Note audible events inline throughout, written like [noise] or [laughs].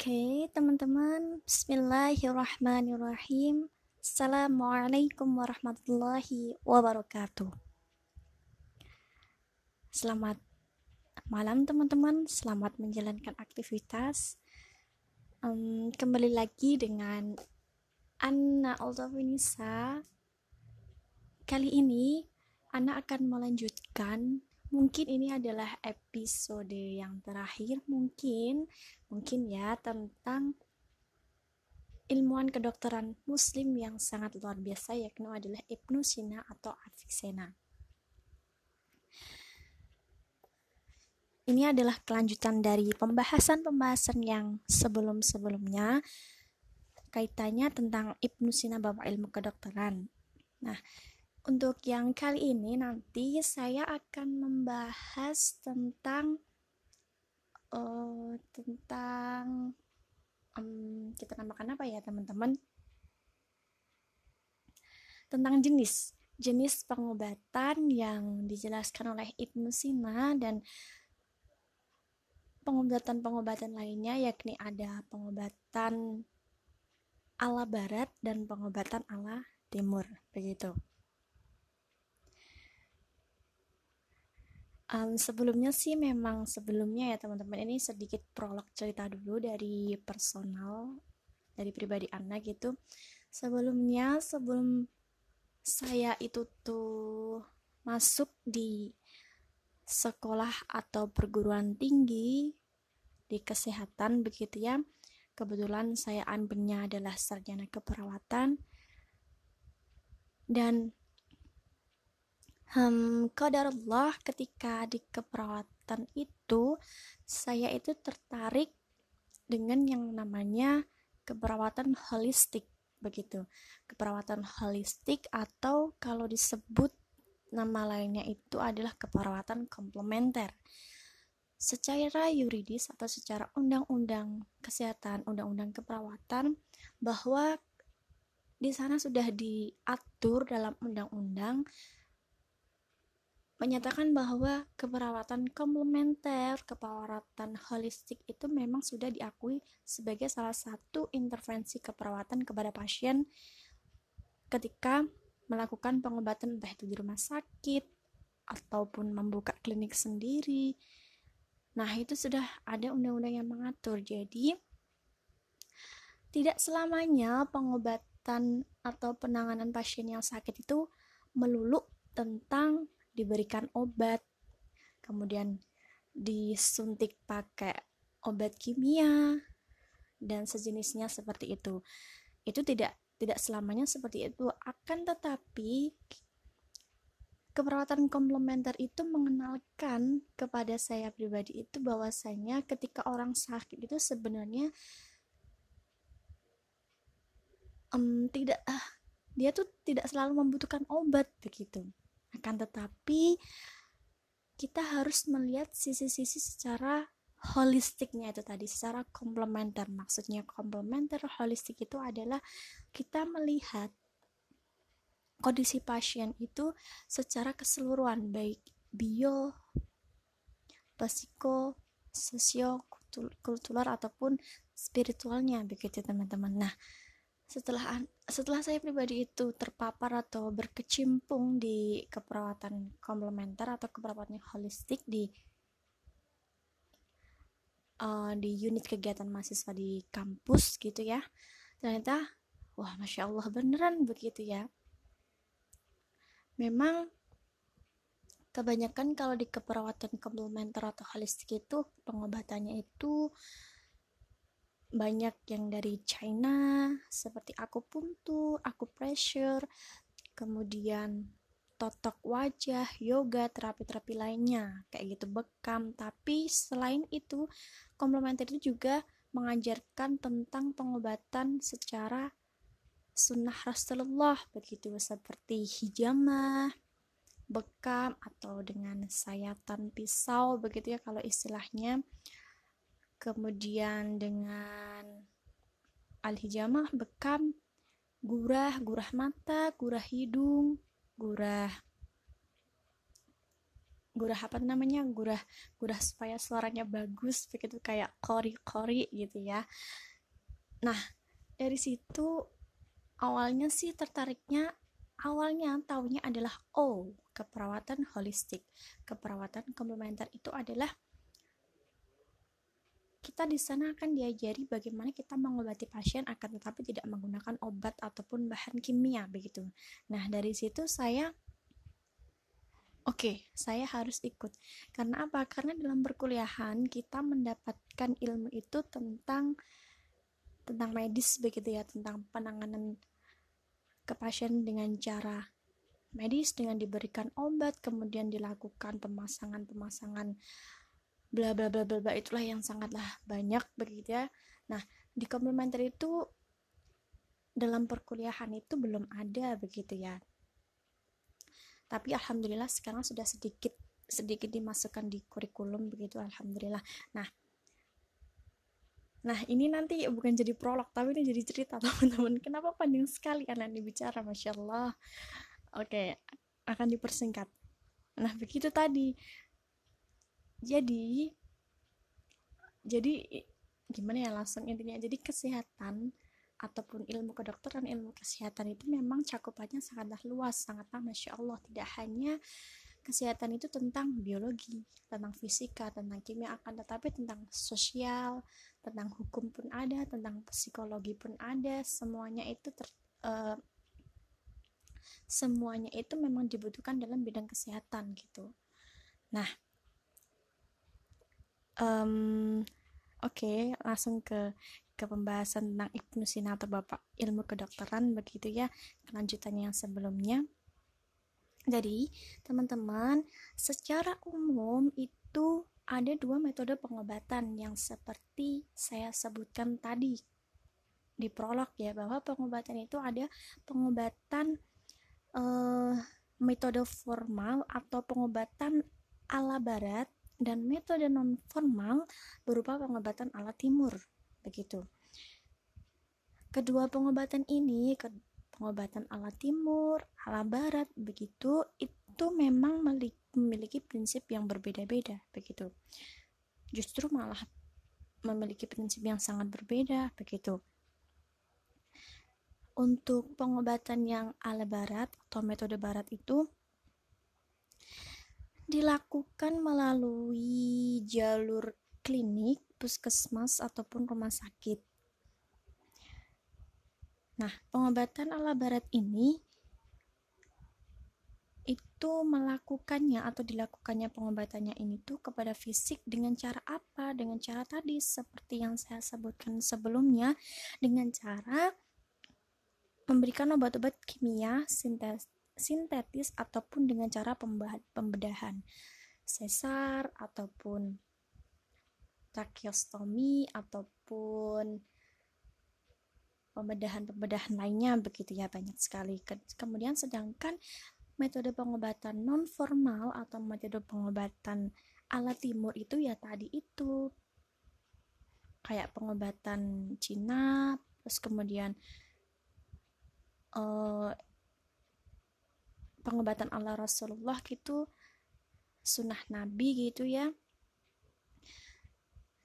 Oke, teman-teman. Bismillahirrahmanirrahim. Assalamualaikum warahmatullahi wabarakatuh. Selamat malam, teman-teman. Selamat menjalankan aktivitas. Um, kembali lagi dengan Anna Altafinisa. Kali ini, Anna akan melanjutkan mungkin ini adalah episode yang terakhir mungkin mungkin ya tentang ilmuwan kedokteran muslim yang sangat luar biasa yakni adalah Ibnu Sina atau Avicenna. Ini adalah kelanjutan dari pembahasan-pembahasan yang sebelum-sebelumnya kaitannya tentang Ibnu Sina Bapak Ilmu Kedokteran. Nah, untuk yang kali ini nanti saya akan membahas tentang uh, tentang um, kita namakan apa ya teman-teman? Tentang jenis jenis pengobatan yang dijelaskan oleh Ibnu Sina dan pengobatan-pengobatan lainnya yakni ada pengobatan ala barat dan pengobatan ala timur begitu. Um, sebelumnya sih memang sebelumnya ya teman-teman ini sedikit prolog cerita dulu dari personal dari pribadi anak gitu. Sebelumnya sebelum saya itu tuh masuk di sekolah atau perguruan tinggi di kesehatan begitu ya. Kebetulan saya ambilnya adalah sarjana keperawatan dan Hmm, Allah ketika di keperawatan itu saya itu tertarik dengan yang namanya keperawatan holistik begitu. Keperawatan holistik atau kalau disebut nama lainnya itu adalah keperawatan komplementer. Secara yuridis atau secara undang-undang kesehatan, undang-undang keperawatan bahwa di sana sudah diatur dalam undang-undang menyatakan bahwa keperawatan komplementer, keperawatan holistik itu memang sudah diakui sebagai salah satu intervensi keperawatan kepada pasien ketika melakukan pengobatan entah itu di rumah sakit ataupun membuka klinik sendiri. Nah, itu sudah ada undang-undang yang mengatur. Jadi, tidak selamanya pengobatan atau penanganan pasien yang sakit itu melulu tentang diberikan obat, kemudian disuntik pakai obat kimia dan sejenisnya seperti itu. Itu tidak tidak selamanya seperti itu, akan tetapi keperawatan komplementer itu mengenalkan kepada saya pribadi itu bahwasanya ketika orang sakit itu sebenarnya um, tidak ah dia tuh tidak selalu membutuhkan obat begitu akan tetapi kita harus melihat sisi-sisi secara holistiknya itu tadi secara komplementer. Maksudnya komplementer holistik itu adalah kita melihat kondisi pasien itu secara keseluruhan baik bio psiko sosio kultural ataupun spiritualnya begitu teman-teman. Nah setelah setelah saya pribadi itu terpapar atau berkecimpung di keperawatan komplementer atau keperawatan holistik di uh, di unit kegiatan mahasiswa di kampus gitu ya. Ternyata wah masya Allah beneran begitu ya. Memang kebanyakan kalau di keperawatan komplementer atau holistik itu pengobatannya itu banyak yang dari China seperti akupuntur, akupressure, kemudian totok wajah, yoga, terapi-terapi lainnya kayak gitu bekam. Tapi selain itu, komplementer itu juga mengajarkan tentang pengobatan secara sunnah Rasulullah begitu seperti hijamah, bekam atau dengan sayatan pisau begitu ya kalau istilahnya kemudian dengan al-hijamah bekam gurah gurah mata gurah hidung gurah gurah apa namanya? Gurah gurah supaya suaranya bagus begitu kayak kori kori gitu ya. Nah dari situ awalnya sih tertariknya awalnya taunya adalah oh keperawatan holistik. Keperawatan komplementer itu adalah kita di sana akan diajari bagaimana kita mengobati pasien akan tetapi tidak menggunakan obat ataupun bahan kimia begitu. Nah, dari situ saya oke, okay, saya harus ikut. Karena apa? Karena dalam perkuliahan kita mendapatkan ilmu itu tentang tentang medis begitu ya, tentang penanganan ke pasien dengan cara medis dengan diberikan obat, kemudian dilakukan pemasangan-pemasangan bla bla bla bla itulah yang sangatlah banyak begitu ya. Nah di komplementer itu dalam perkuliahan itu belum ada begitu ya. Tapi alhamdulillah sekarang sudah sedikit sedikit dimasukkan di kurikulum begitu alhamdulillah. Nah nah ini nanti bukan jadi prolog tapi ini jadi cerita [laughs] teman-teman. Kenapa panjang sekali anak ini bicara masya Allah. Oke akan dipersingkat. Nah begitu tadi jadi jadi gimana ya langsung intinya. Jadi kesehatan ataupun ilmu kedokteran ilmu kesehatan itu memang cakupannya sangatlah luas sangatlah masya Allah. Tidak hanya kesehatan itu tentang biologi tentang fisika tentang kimia akan tetapi tentang sosial tentang hukum pun ada tentang psikologi pun ada. Semuanya itu ter, uh, semuanya itu memang dibutuhkan dalam bidang kesehatan gitu. Nah um, oke okay, langsung ke ke pembahasan tentang Ibnu Sina atau Bapak ilmu kedokteran begitu ya kelanjutannya yang sebelumnya. Jadi teman-teman secara umum itu ada dua metode pengobatan yang seperti saya sebutkan tadi. Di prolog ya bahwa pengobatan itu ada pengobatan uh, metode formal atau pengobatan ala barat dan metode non formal berupa pengobatan ala timur begitu. Kedua pengobatan ini ke pengobatan ala timur ala barat begitu itu memang memiliki prinsip yang berbeda-beda begitu. Justru malah memiliki prinsip yang sangat berbeda begitu. Untuk pengobatan yang ala barat atau metode barat itu dilakukan melalui jalur klinik, puskesmas, ataupun rumah sakit. Nah, pengobatan ala barat ini itu melakukannya atau dilakukannya pengobatannya ini tuh kepada fisik dengan cara apa? Dengan cara tadi seperti yang saya sebutkan sebelumnya dengan cara memberikan obat-obat kimia sintetis sintetis ataupun dengan cara pembedahan. Sesar ataupun tracheostomi ataupun pembedahan-pembedahan lainnya begitu ya banyak sekali. Kemudian sedangkan metode pengobatan non formal atau metode pengobatan ala timur itu ya tadi itu. Kayak pengobatan Cina terus kemudian uh, pengobatan Allah Rasulullah gitu sunnah Nabi gitu ya.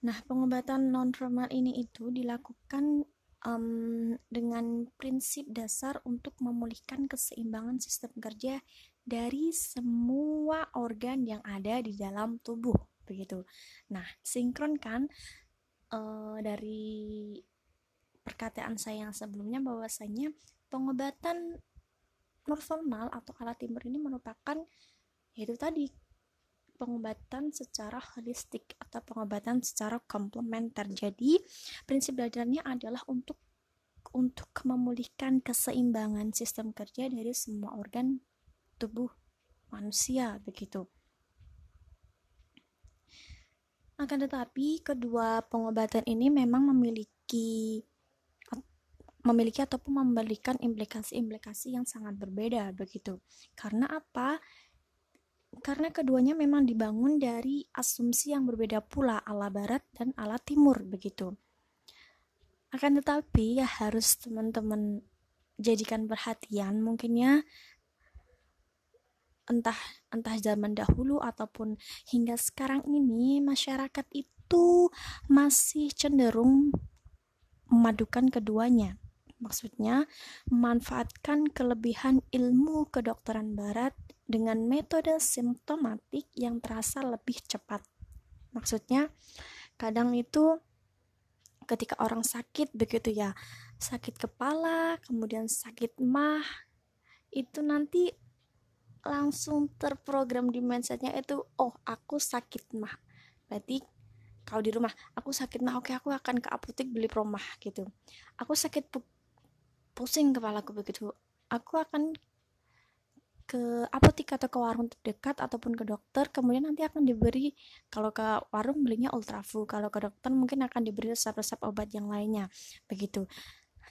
Nah pengobatan non formal ini itu dilakukan um, dengan prinsip dasar untuk memulihkan keseimbangan sistem kerja dari semua organ yang ada di dalam tubuh begitu. Nah sinkron kan uh, dari perkataan saya yang sebelumnya bahwasanya pengobatan normal atau alat timur ini merupakan yaitu tadi pengobatan secara holistik atau pengobatan secara komplementer. Jadi, prinsip belajarnya adalah untuk untuk memulihkan keseimbangan sistem kerja dari semua organ tubuh manusia begitu. Akan tetapi kedua pengobatan ini memang memiliki memiliki ataupun memberikan implikasi-implikasi yang sangat berbeda begitu. Karena apa? Karena keduanya memang dibangun dari asumsi yang berbeda pula ala barat dan ala timur begitu. Akan tetapi ya harus teman-teman jadikan perhatian mungkin ya entah entah zaman dahulu ataupun hingga sekarang ini masyarakat itu masih cenderung memadukan keduanya. Maksudnya, memanfaatkan kelebihan ilmu kedokteran barat dengan metode simptomatik yang terasa lebih cepat. Maksudnya, kadang itu ketika orang sakit begitu ya, sakit kepala, kemudian sakit mah, itu nanti langsung terprogram di mindsetnya itu oh aku sakit mah berarti kalau di rumah aku sakit mah oke aku akan ke apotek beli promah gitu aku sakit pusing kepalaku begitu. Aku akan ke apotek atau ke warung terdekat ataupun ke dokter kemudian nanti akan diberi kalau ke warung belinya ultrafu kalau ke dokter mungkin akan diberi resep-resep obat yang lainnya begitu.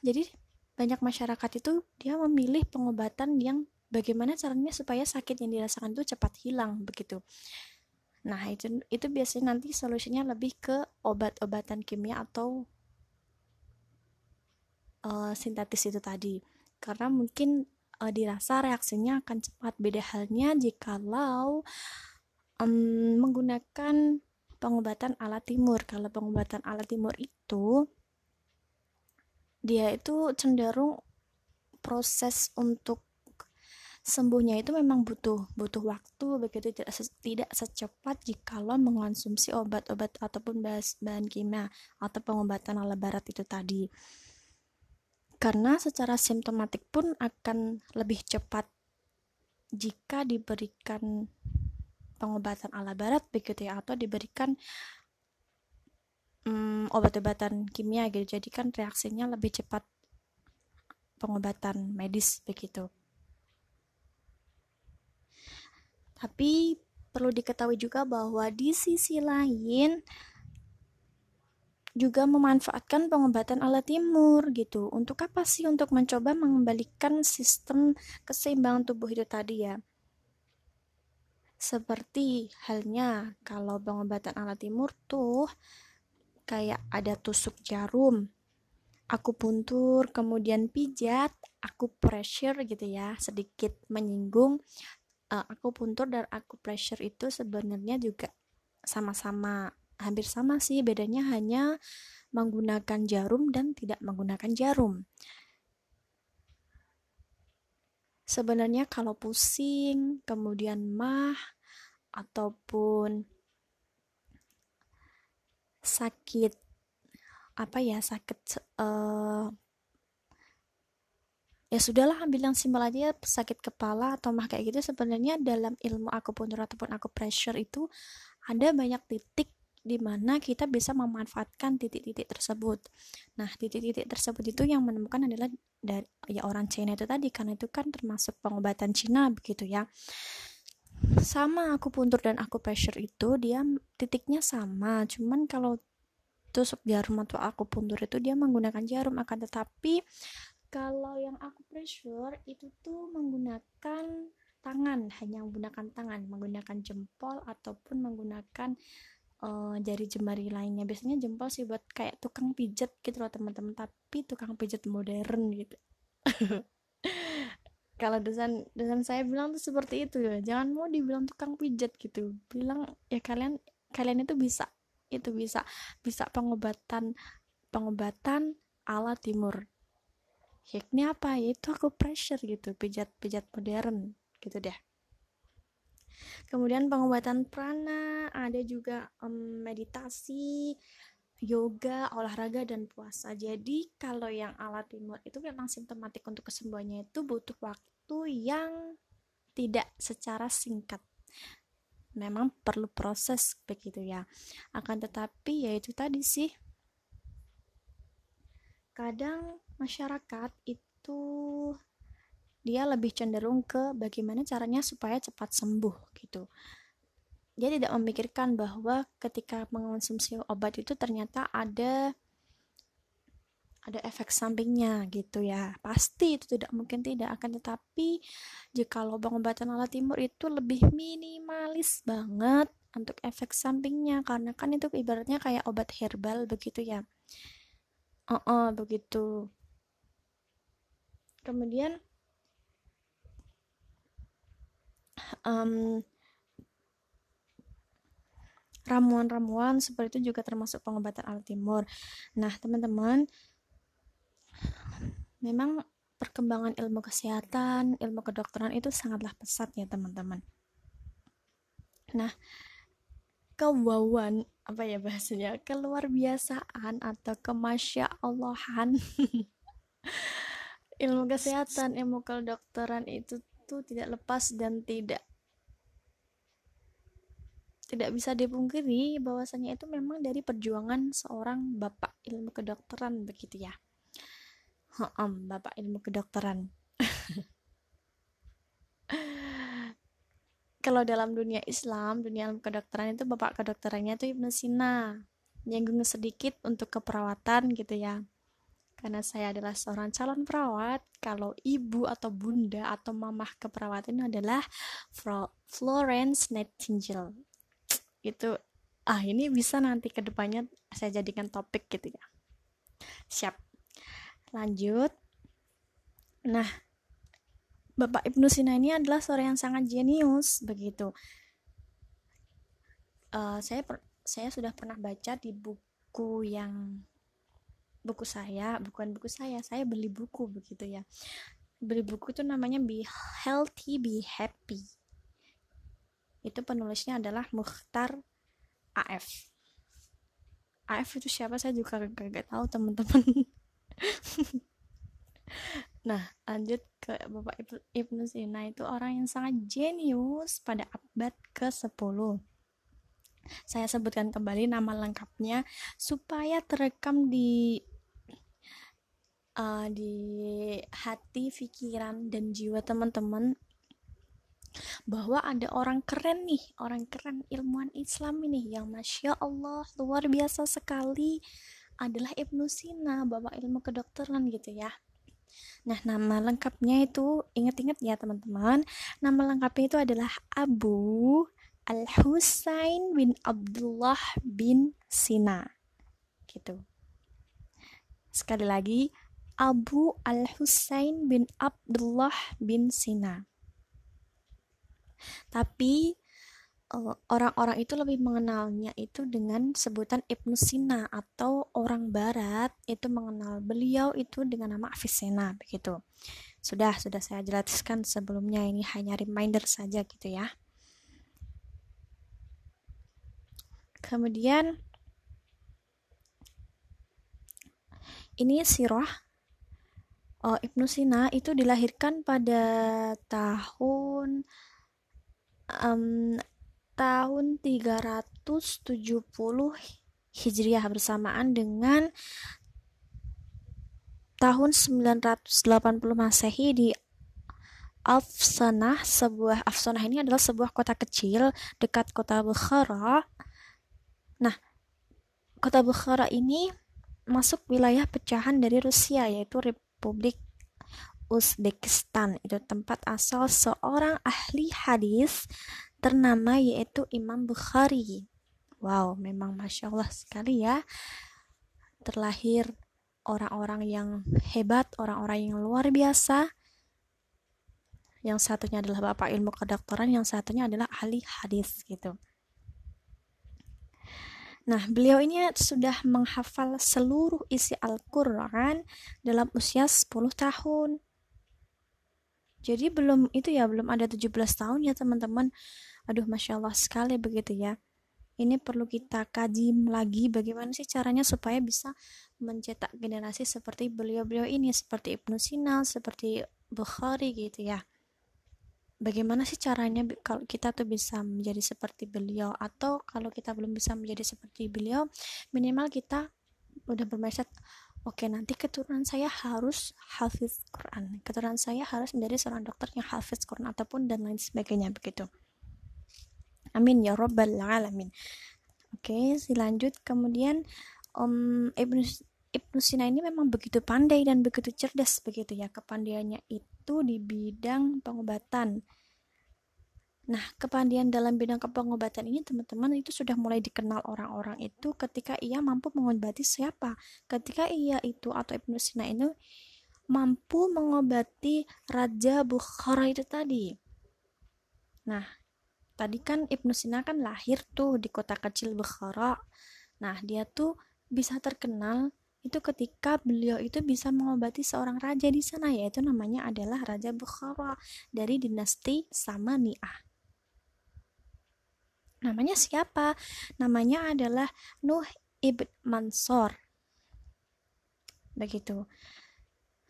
Jadi banyak masyarakat itu dia memilih pengobatan yang bagaimana caranya supaya sakit yang dirasakan itu cepat hilang begitu. Nah itu itu biasanya nanti solusinya lebih ke obat-obatan kimia atau uh, sintetis itu tadi. Karena mungkin uh, dirasa reaksinya akan cepat. Beda halnya jikalau um, menggunakan pengobatan ala timur. Kalau pengobatan ala timur itu dia itu cenderung proses untuk sembuhnya itu memang butuh butuh waktu. Begitu tidak tidak secepat jikalau mengonsumsi obat-obat ataupun bahan kimia atau pengobatan ala barat itu tadi karena secara simptomatik pun akan lebih cepat jika diberikan pengobatan ala barat begitu ya atau diberikan um, obat-obatan kimia gitu. Jadi kan reaksinya lebih cepat pengobatan medis begitu. Tapi perlu diketahui juga bahwa di sisi lain juga memanfaatkan pengobatan ala timur gitu. Untuk apa sih? Untuk mencoba mengembalikan sistem keseimbangan tubuh itu tadi ya. Seperti halnya kalau pengobatan ala timur tuh kayak ada tusuk jarum, aku puntur, kemudian pijat, aku pressure gitu ya, sedikit menyinggung uh, akupuntur dan pressure itu sebenarnya juga sama-sama hampir sama sih bedanya hanya menggunakan jarum dan tidak menggunakan jarum. Sebenarnya kalau pusing kemudian mah ataupun sakit apa ya sakit uh, ya sudahlah ambil yang simpel aja sakit kepala atau mah kayak gitu. Sebenarnya dalam ilmu akupuntur ataupun aku pressure itu ada banyak titik di mana kita bisa memanfaatkan titik-titik tersebut. Nah, titik-titik tersebut itu yang menemukan adalah dari ya orang Cina itu tadi karena itu kan termasuk pengobatan Cina begitu ya. Sama aku puntur dan aku pressure itu dia titiknya sama, cuman kalau tusuk jarum atau aku puntur itu dia menggunakan jarum akan tetapi kalau yang aku pressure itu tuh menggunakan tangan hanya menggunakan tangan menggunakan jempol ataupun menggunakan uh, jari jemari lainnya. Biasanya jempol sih buat kayak tukang pijat gitu loh teman-teman. Tapi tukang pijat modern gitu. [laughs] Kalau dosen dosen saya bilang tuh seperti itu ya. Jangan mau dibilang tukang pijat gitu. Bilang ya kalian kalian itu bisa. Itu bisa. Bisa pengobatan pengobatan ala timur. Yakni apa? Yaitu aku pressure gitu. Pijat-pijat modern gitu deh kemudian pengobatan prana ada juga um, meditasi yoga olahraga dan puasa. Jadi kalau yang alat timur itu memang simptomatik untuk kesembuhannya itu butuh waktu yang tidak secara singkat. Memang perlu proses begitu ya. Akan tetapi ya itu tadi sih. Kadang masyarakat itu dia lebih cenderung ke bagaimana caranya supaya cepat sembuh gitu. Dia tidak memikirkan bahwa ketika mengonsumsi obat itu ternyata ada ada efek sampingnya gitu ya. Pasti itu tidak mungkin tidak akan tetapi jika pengobatan ala timur itu lebih minimalis banget untuk efek sampingnya karena kan itu ibaratnya kayak obat herbal begitu ya. Oh, -uh, begitu kemudian um, ramuan-ramuan seperti itu juga termasuk pengobatan al timur. Nah, teman-teman, memang perkembangan ilmu kesehatan, ilmu kedokteran itu sangatlah pesat ya, teman-teman. Nah, kewawan apa ya bahasanya keluar biasaan atau kemasya Allahan [laughs] ilmu kesehatan ilmu kedokteran itu tuh tidak lepas dan tidak tidak bisa dipungkiri bahwasanya itu memang dari perjuangan seorang bapak ilmu kedokteran begitu ya bapak ilmu kedokteran [laughs] kalau dalam dunia Islam, dunia ilmu kedokteran itu bapak kedokterannya itu Ibnu Sina. Nyinggung sedikit untuk keperawatan gitu ya. Karena saya adalah seorang calon perawat, kalau ibu atau bunda atau mamah keperawatan adalah Florence Nightingale. Itu ah ini bisa nanti ke depannya saya jadikan topik gitu ya. Siap. Lanjut. Nah, Bapak Ibnu Sina ini adalah seorang yang sangat jenius begitu. Uh, saya per, saya sudah pernah baca di buku yang buku saya, bukan buku saya, saya beli buku begitu ya. Beli buku itu namanya Be Healthy, Be Happy. Itu penulisnya adalah Mukhtar AF. AF itu siapa saya juga gak tahu teman-teman. [laughs] Nah, lanjut ke Bapak Ibnu Sina itu orang yang sangat jenius pada abad ke-10. Saya sebutkan kembali nama lengkapnya supaya terekam di uh, di hati, pikiran dan jiwa teman-teman bahwa ada orang keren nih, orang keren ilmuwan Islam ini yang masya Allah luar biasa sekali adalah Ibnu Sina, bapak ilmu kedokteran gitu ya. Nah, nama lengkapnya itu ingat-ingat ya teman-teman. Nama lengkapnya itu adalah Abu Al-Husain bin Abdullah bin Sina. Gitu. Sekali lagi, Abu Al-Husain bin Abdullah bin Sina. Tapi Eh, orang-orang itu lebih mengenalnya itu dengan sebutan Ibnu Sina atau orang barat itu mengenal beliau itu dengan nama Avicenna begitu. Sudah, sudah saya jelaskan sebelumnya ini hanya reminder saja gitu ya. Kemudian ini sirah oh, Ibnu Sina itu dilahirkan pada tahun um, tahun 370 Hijriah bersamaan dengan tahun 980 Masehi di Afsanah sebuah Afsanah ini adalah sebuah kota kecil dekat kota Bukhara. Nah kota Bukhara ini masuk wilayah pecahan dari Rusia yaitu Republik Uzbekistan itu tempat asal seorang ahli hadis ternama yaitu Imam Bukhari. Wow, memang masya Allah sekali ya. Terlahir orang-orang yang hebat, orang-orang yang luar biasa. Yang satunya adalah bapak ilmu kedokteran, yang satunya adalah ahli hadis gitu. Nah, beliau ini sudah menghafal seluruh isi Al-Quran dalam usia 10 tahun. Jadi belum itu ya, belum ada 17 tahun ya teman-teman. Aduh, masya Allah sekali begitu ya. Ini perlu kita kaji lagi bagaimana sih caranya supaya bisa mencetak generasi seperti beliau-beliau ini, seperti Ibnu Sina, seperti Bukhari gitu ya. Bagaimana sih caranya kalau kita tuh bisa menjadi seperti beliau atau kalau kita belum bisa menjadi seperti beliau, minimal kita udah bermindset oke nanti keturunan saya harus hafiz Quran keturunan saya harus menjadi seorang dokter yang hafiz Quran ataupun dan lain sebagainya begitu Amin ya robbal alamin. Oke, silanjut kemudian Om Ibnu Ibnu Sina ini memang begitu pandai dan begitu cerdas begitu ya kepandaiannya itu di bidang pengobatan. Nah, kepandaian dalam bidang pengobatan ini teman-teman itu sudah mulai dikenal orang-orang itu ketika ia mampu mengobati siapa? Ketika ia itu atau Ibnu Sina ini mampu mengobati Raja Bukhara itu tadi Nah, tadi kan Ibnu Sina kan lahir tuh di kota kecil Bukhara. Nah, dia tuh bisa terkenal itu ketika beliau itu bisa mengobati seorang raja di sana yaitu namanya adalah Raja Bukhara dari dinasti Samaniyah. Namanya siapa? Namanya adalah Nuh ibn Mansur. Begitu.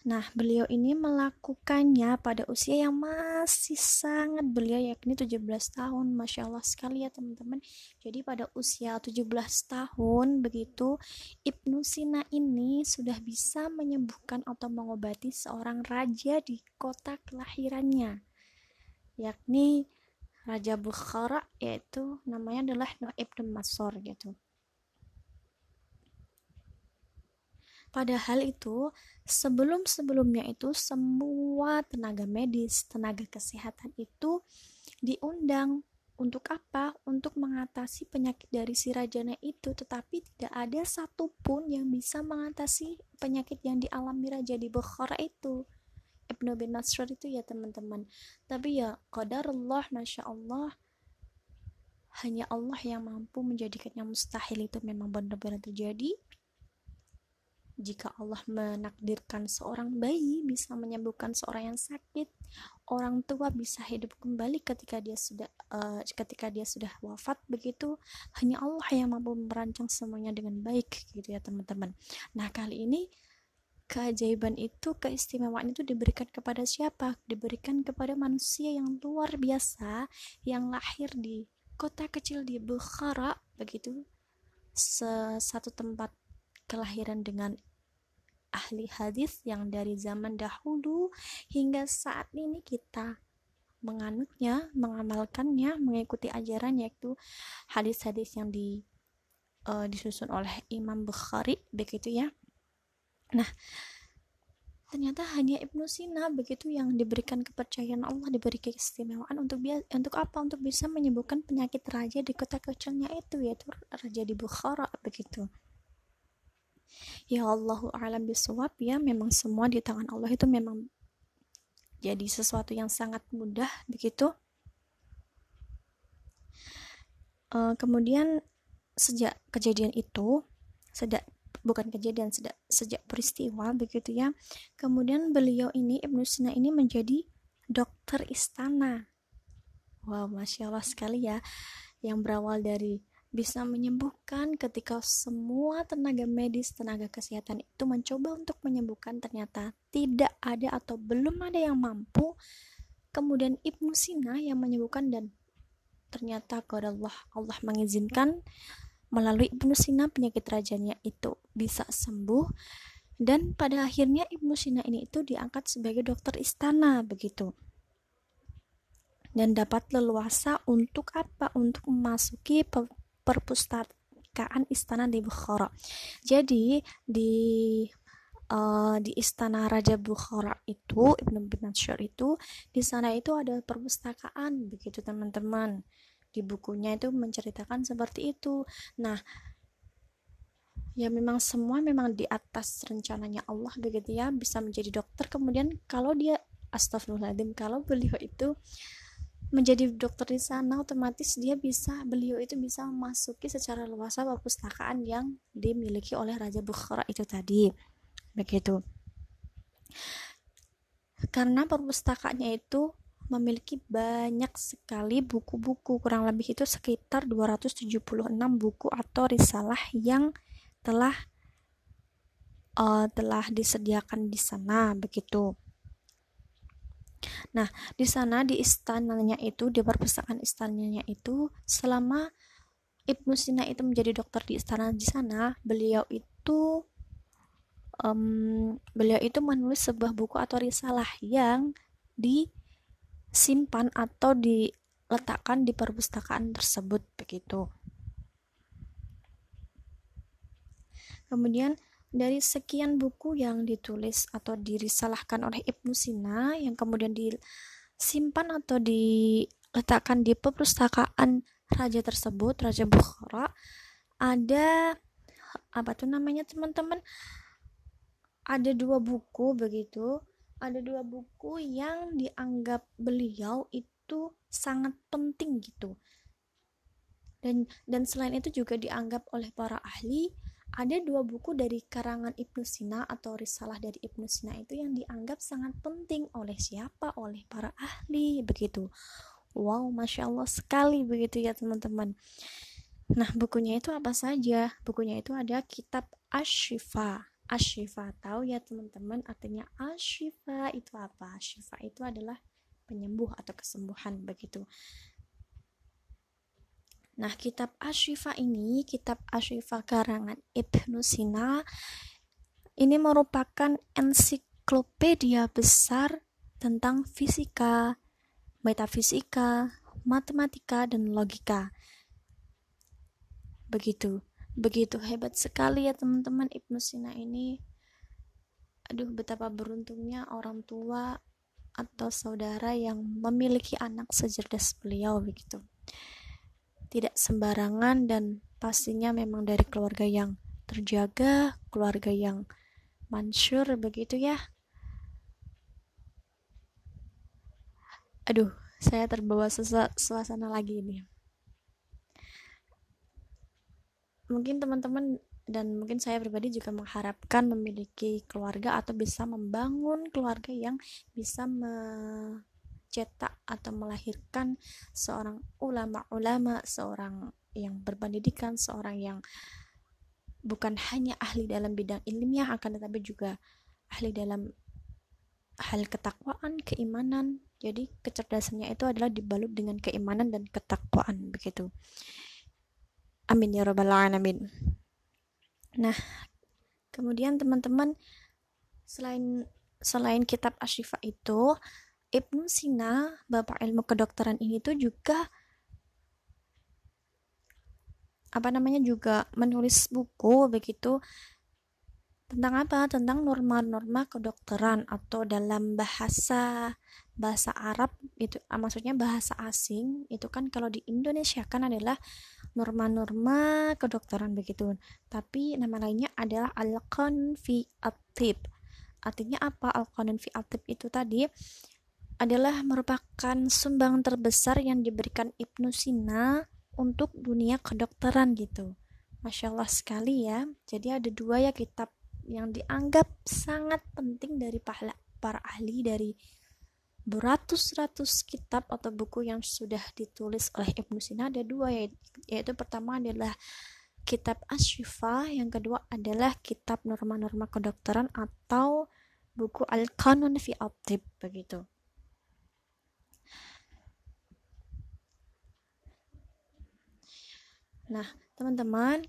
Nah, beliau ini melakukannya pada usia yang masih sangat belia yakni 17 tahun. Masya Allah sekali ya teman-teman. Jadi pada usia 17 tahun begitu Ibnu Sina ini sudah bisa menyembuhkan atau mengobati seorang raja di kota kelahirannya. Yakni Raja Bukhara yaitu namanya adalah Nuh ibn Masor gitu. Padahal itu sebelum-sebelumnya itu semua tenaga medis, tenaga kesehatan itu diundang untuk apa? Untuk mengatasi penyakit dari si rajana itu, tetapi tidak ada satupun yang bisa mengatasi penyakit yang dialami raja di Bukhara itu. Ibnu bin Nasr itu ya teman-teman. Tapi ya qadar Allah, masya Allah, hanya Allah yang mampu menjadikannya mustahil itu memang benar-benar terjadi jika Allah menakdirkan seorang bayi bisa menyembuhkan seorang yang sakit, orang tua bisa hidup kembali ketika dia sudah uh, ketika dia sudah wafat begitu, hanya Allah yang mampu merancang semuanya dengan baik gitu ya teman-teman. Nah, kali ini keajaiban itu, keistimewaan itu diberikan kepada siapa? Diberikan kepada manusia yang luar biasa yang lahir di kota kecil di Bukhara begitu satu tempat kelahiran dengan ahli hadis yang dari zaman dahulu hingga saat ini kita menganutnya, mengamalkannya, mengikuti ajaran yaitu hadis-hadis yang di uh, disusun oleh Imam Bukhari begitu ya. Nah, ternyata hanya Ibnu Sina begitu yang diberikan kepercayaan Allah diberi keistimewaan untuk untuk apa? Untuk bisa menyembuhkan penyakit raja di kota kecilnya itu yaitu raja di Bukhara begitu. Ya Allahu alam bisawab ya memang semua di tangan Allah itu memang jadi sesuatu yang sangat mudah begitu. Uh, kemudian sejak kejadian itu sejak bukan kejadian sejak, sejak peristiwa begitu ya kemudian beliau ini Ibnu Sina ini menjadi dokter istana wow masya Allah sekali ya yang berawal dari bisa menyembuhkan ketika semua tenaga medis, tenaga kesehatan itu mencoba untuk menyembuhkan ternyata tidak ada atau belum ada yang mampu. Kemudian Ibnu Sina yang menyembuhkan dan ternyata kepada Allah Allah mengizinkan melalui Ibnu Sina penyakit rajanya itu bisa sembuh dan pada akhirnya Ibnu Sina ini itu diangkat sebagai dokter istana begitu dan dapat leluasa untuk apa? Untuk memasuki perpustakaan istana di Bukhara. Jadi di uh, di istana Raja Bukhara itu Ibnu bin Natsir itu di sana itu ada perpustakaan begitu teman-teman. Di bukunya itu menceritakan seperti itu. Nah, ya memang semua memang di atas rencananya Allah begitu ya bisa menjadi dokter. Kemudian kalau dia astagfirullahaladzim kalau beliau itu menjadi dokter di sana otomatis dia bisa beliau itu bisa memasuki secara luas perpustakaan yang dimiliki oleh Raja Bukhara itu tadi. Begitu. Karena perpustakaannya itu memiliki banyak sekali buku-buku. Kurang lebih itu sekitar 276 buku atau risalah yang telah uh, telah disediakan di sana begitu. Nah, di sana di istananya itu, di perpustakaan istananya itu, selama Ibnu Sina itu menjadi dokter di istana di sana, beliau itu um, beliau itu menulis sebuah buku atau risalah yang disimpan atau diletakkan di perpustakaan tersebut begitu. Kemudian dari sekian buku yang ditulis atau dirisalahkan oleh Ibnu Sina yang kemudian disimpan atau diletakkan di perpustakaan raja tersebut, Raja Bukhara, ada apa tuh namanya teman-teman? Ada dua buku begitu, ada dua buku yang dianggap beliau itu sangat penting gitu. Dan dan selain itu juga dianggap oleh para ahli ada dua buku dari karangan Ibnu Sina atau risalah dari Ibnu Sina itu yang dianggap sangat penting oleh siapa? Oleh para ahli begitu. Wow masya Allah sekali begitu ya teman-teman. Nah bukunya itu apa saja? Bukunya itu ada kitab Ashifa Ashifa tahu ya teman-teman? Artinya Ashifa itu apa? Ashifa itu adalah penyembuh atau kesembuhan begitu. Nah, kitab Ashifa ini, kitab Ashifa karangan Ibnu Sina, ini merupakan ensiklopedia besar tentang fisika, metafisika, matematika, dan logika. Begitu, begitu hebat sekali ya teman-teman Ibnu Sina ini. Aduh, betapa beruntungnya orang tua atau saudara yang memiliki anak secerdas beliau begitu tidak sembarangan dan pastinya memang dari keluarga yang terjaga, keluarga yang mansur begitu ya. Aduh, saya terbawa suasana lagi ini. Mungkin teman-teman dan mungkin saya pribadi juga mengharapkan memiliki keluarga atau bisa membangun keluarga yang bisa me mencetak atau melahirkan seorang ulama-ulama, seorang yang berpendidikan, seorang yang bukan hanya ahli dalam bidang ilmiah akan tetapi juga ahli dalam hal ketakwaan, keimanan. Jadi kecerdasannya itu adalah dibalut dengan keimanan dan ketakwaan begitu. Amin ya rabbal alamin. Nah, kemudian teman-teman selain selain kitab Ashifa itu Ibnu Sina, bapak ilmu kedokteran ini tuh juga apa namanya juga menulis buku begitu tentang apa? Tentang norma-norma kedokteran atau dalam bahasa bahasa Arab itu ah, maksudnya bahasa asing itu kan kalau di Indonesia kan adalah norma-norma kedokteran begitu. Tapi nama lainnya adalah al-qanun atib. Artinya apa al-qanun atib itu tadi? adalah merupakan sumbang terbesar yang diberikan Ibnu Sina untuk dunia kedokteran gitu. Masya Allah sekali ya. Jadi ada dua ya kitab yang dianggap sangat penting dari para ahli dari beratus-ratus kitab atau buku yang sudah ditulis oleh Ibnu Sina ada dua yaitu pertama adalah kitab Ashifa yang kedua adalah kitab norma-norma kedokteran atau buku Al-Qanun fi Atib begitu. Nah, teman-teman,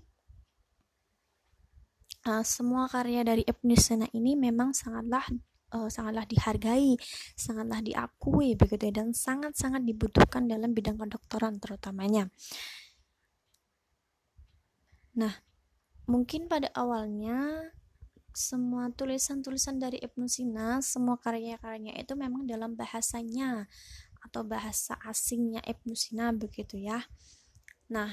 uh, semua karya dari Ibnu Sina ini memang sangatlah uh, sangatlah dihargai, sangatlah diakui begitu dan sangat-sangat dibutuhkan dalam bidang kedokteran terutamanya. Nah, mungkin pada awalnya semua tulisan-tulisan dari Ibnu Sina, semua karya-karyanya itu memang dalam bahasanya atau bahasa asingnya Ibnu Sina begitu ya. Nah,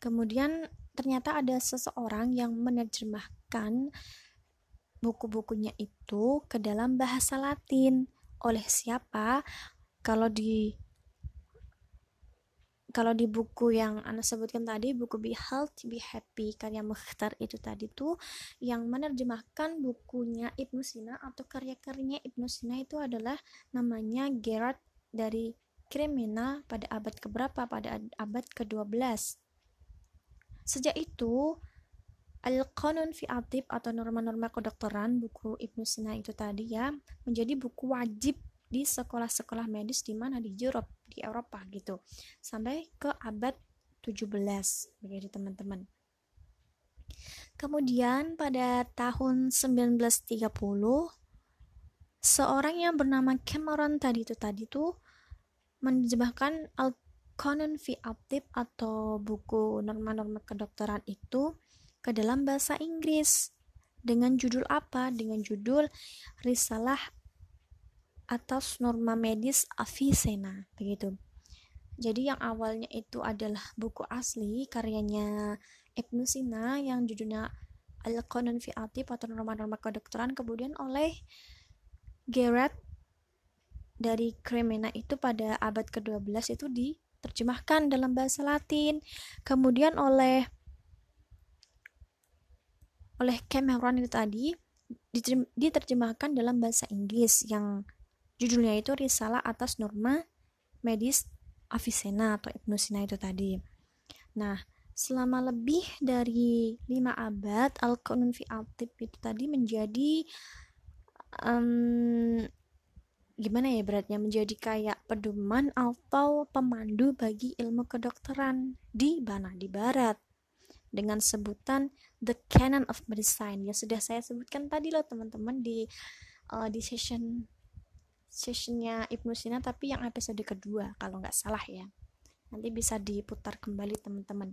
Kemudian ternyata ada seseorang yang menerjemahkan buku-bukunya itu ke dalam bahasa Latin. Oleh siapa? Kalau di kalau di buku yang Anda sebutkan tadi, buku Be Healthy, Be Happy, karya Mukhtar itu tadi tuh, yang menerjemahkan bukunya Ibnu Sina atau karya-karyanya Ibnu Sina itu adalah namanya Gerard dari Kremena pada abad keberapa? Pada abad ke-12. Sejak itu, Al-Qanun fi Atib atau norma-norma kedokteran buku Ibnu Sina itu tadi ya menjadi buku wajib di sekolah-sekolah medis di mana di Eropa di Eropa gitu sampai ke abad 17 begitu teman-teman. Kemudian pada tahun 1930 seorang yang bernama Cameron tadi itu tadi tuh menerjemahkan Conan V. Aptip atau buku norma-norma kedokteran itu ke dalam bahasa Inggris dengan judul apa? Dengan judul Risalah atas norma medis Avicenna begitu. Jadi yang awalnya itu adalah buku asli karyanya Ibnu Sina yang judulnya Al-Qanun fi Atib atau norma-norma kedokteran kemudian oleh Gerard dari Cremena itu pada abad ke-12 itu diterjemahkan dalam bahasa Latin. Kemudian oleh oleh Cameron itu tadi diterjemahkan dalam bahasa Inggris yang judulnya itu Risalah atas Norma Medis Avicenna atau Ibnu Sina itu tadi. Nah, selama lebih dari lima abad Al-Qanun fi itu tadi menjadi um, gimana ya beratnya? Menjadi kayak pedoman atau pemandu bagi ilmu kedokteran di mana di barat. Dengan sebutan The Canon of Medicine. Ya sudah saya sebutkan tadi loh teman-teman di uh, di session sessionnya Ibnu Sina tapi yang episode kedua kalau nggak salah ya. Nanti bisa diputar kembali teman-teman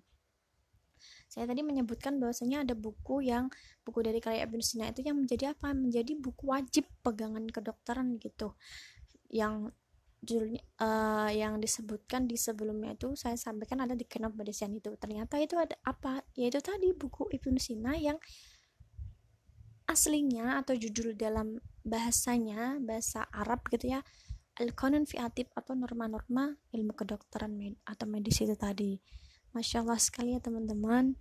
saya tadi menyebutkan bahwasanya ada buku yang buku dari karya Ibnu Sina itu yang menjadi apa? Menjadi buku wajib pegangan kedokteran gitu. Yang judulnya uh, yang disebutkan di sebelumnya itu saya sampaikan ada di Canon Medicine itu. Ternyata itu ada apa? Yaitu tadi buku Ibnu Sina yang aslinya atau judul dalam bahasanya bahasa Arab gitu ya Al-Qanun fi atau norma-norma ilmu kedokteran atau medis itu tadi Masya Allah sekali ya teman-teman.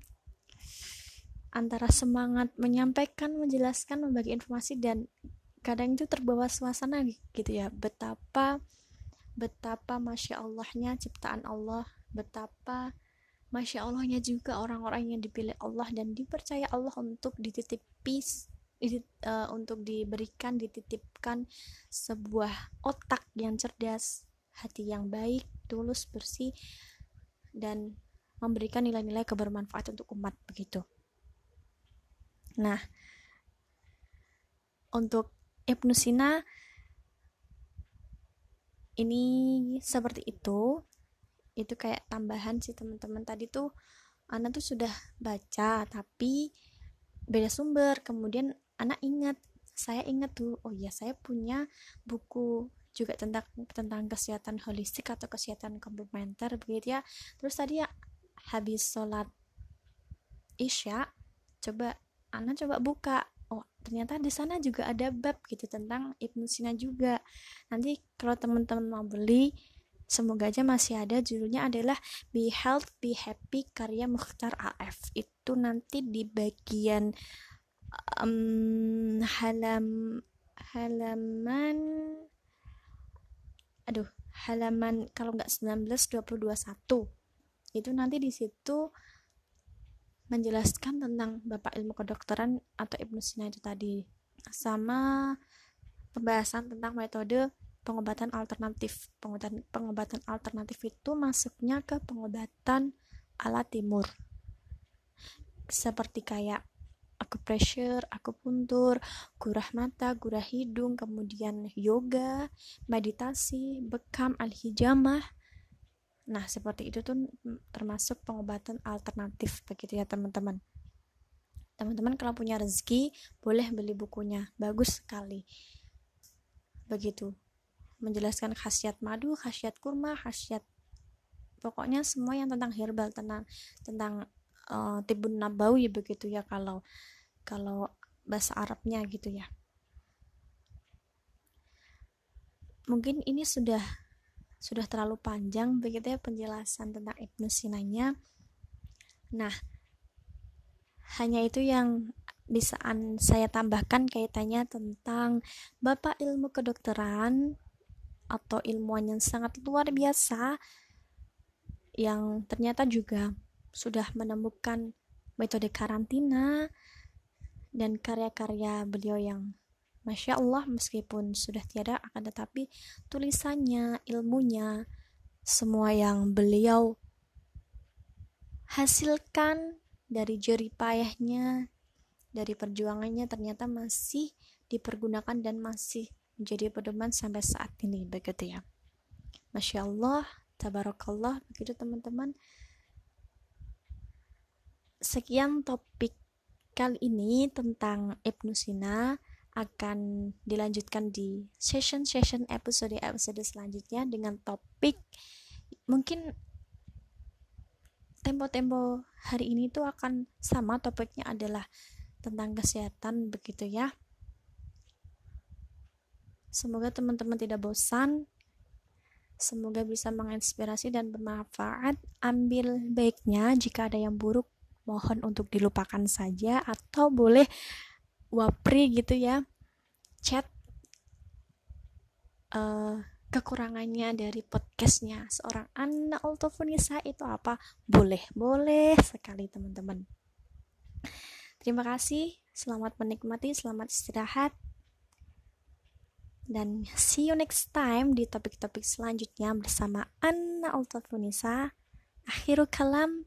Antara semangat menyampaikan, menjelaskan, membagi informasi dan kadang itu terbawa suasana gitu ya. Betapa betapa masya Allahnya ciptaan Allah betapa masya Allahnya juga orang-orang yang dipilih Allah dan dipercaya Allah untuk dititipi uh, untuk diberikan dititipkan sebuah otak yang cerdas hati yang baik tulus bersih dan memberikan nilai-nilai kebermanfaat untuk umat begitu. Nah untuk Ibnu Sina ini seperti itu. Itu kayak tambahan sih teman-teman. Tadi tuh anak tuh sudah baca tapi beda sumber. Kemudian anak ingat saya ingat tuh oh ya saya punya buku juga tentang tentang kesehatan holistik atau kesehatan komplementer begitu ya. Terus tadi ya habis sholat isya coba anak coba buka. Ternyata di sana juga ada bab gitu tentang Ibnu Sina juga. Nanti kalau teman-teman mau beli semoga aja masih ada. Judulnya adalah Be Health Be Happy karya Mukhtar AF itu nanti di bagian um, halam halaman aduh halaman kalau nggak 19 22 1 itu nanti di situ menjelaskan tentang Bapak Ilmu Kedokteran atau Ibnu Sina itu tadi sama pembahasan tentang metode pengobatan alternatif. Pengobatan pengobatan alternatif itu masuknya ke pengobatan ala timur. Seperti kayak acupressure, akupuntur, gurah mata, gurah hidung, kemudian yoga, meditasi, bekam, al-hijamah, Nah, seperti itu tuh termasuk pengobatan alternatif begitu ya, teman-teman. Teman-teman kalau punya rezeki, boleh beli bukunya. Bagus sekali. Begitu. Menjelaskan khasiat madu, khasiat kurma, khasiat pokoknya semua yang tentang herbal, tentang tentang uh, tibun nabawi begitu ya kalau kalau bahasa Arabnya gitu ya. Mungkin ini sudah sudah terlalu panjang begitu ya penjelasan tentang Ibnu Sinanya. Nah, hanya itu yang bisa saya tambahkan kaitannya tentang Bapak ilmu kedokteran atau ilmuwan yang sangat luar biasa yang ternyata juga sudah menemukan metode karantina dan karya-karya beliau yang Masya Allah meskipun sudah tiada akan tetapi tulisannya, ilmunya, semua yang beliau hasilkan dari jeripayahnya, dari perjuangannya ternyata masih dipergunakan dan masih menjadi pedoman sampai saat ini begitu ya. Masya Allah, tabarakallah begitu teman-teman. Sekian topik kali ini tentang Ibnu Sina akan dilanjutkan di session-session episode-episode selanjutnya dengan topik mungkin tempo-tempo hari ini tuh akan sama topiknya adalah tentang kesehatan begitu ya Semoga teman-teman tidak bosan. Semoga bisa menginspirasi dan bermanfaat. Ambil baiknya jika ada yang buruk, mohon untuk dilupakan saja atau boleh wapri gitu ya. Chat uh, kekurangannya dari podcastnya seorang Anna Altofunisa itu apa? Boleh, boleh sekali teman-teman. Terima kasih, selamat menikmati, selamat istirahat. Dan see you next time di topik-topik selanjutnya bersama Anna Altafunisa. Akhirul kalam.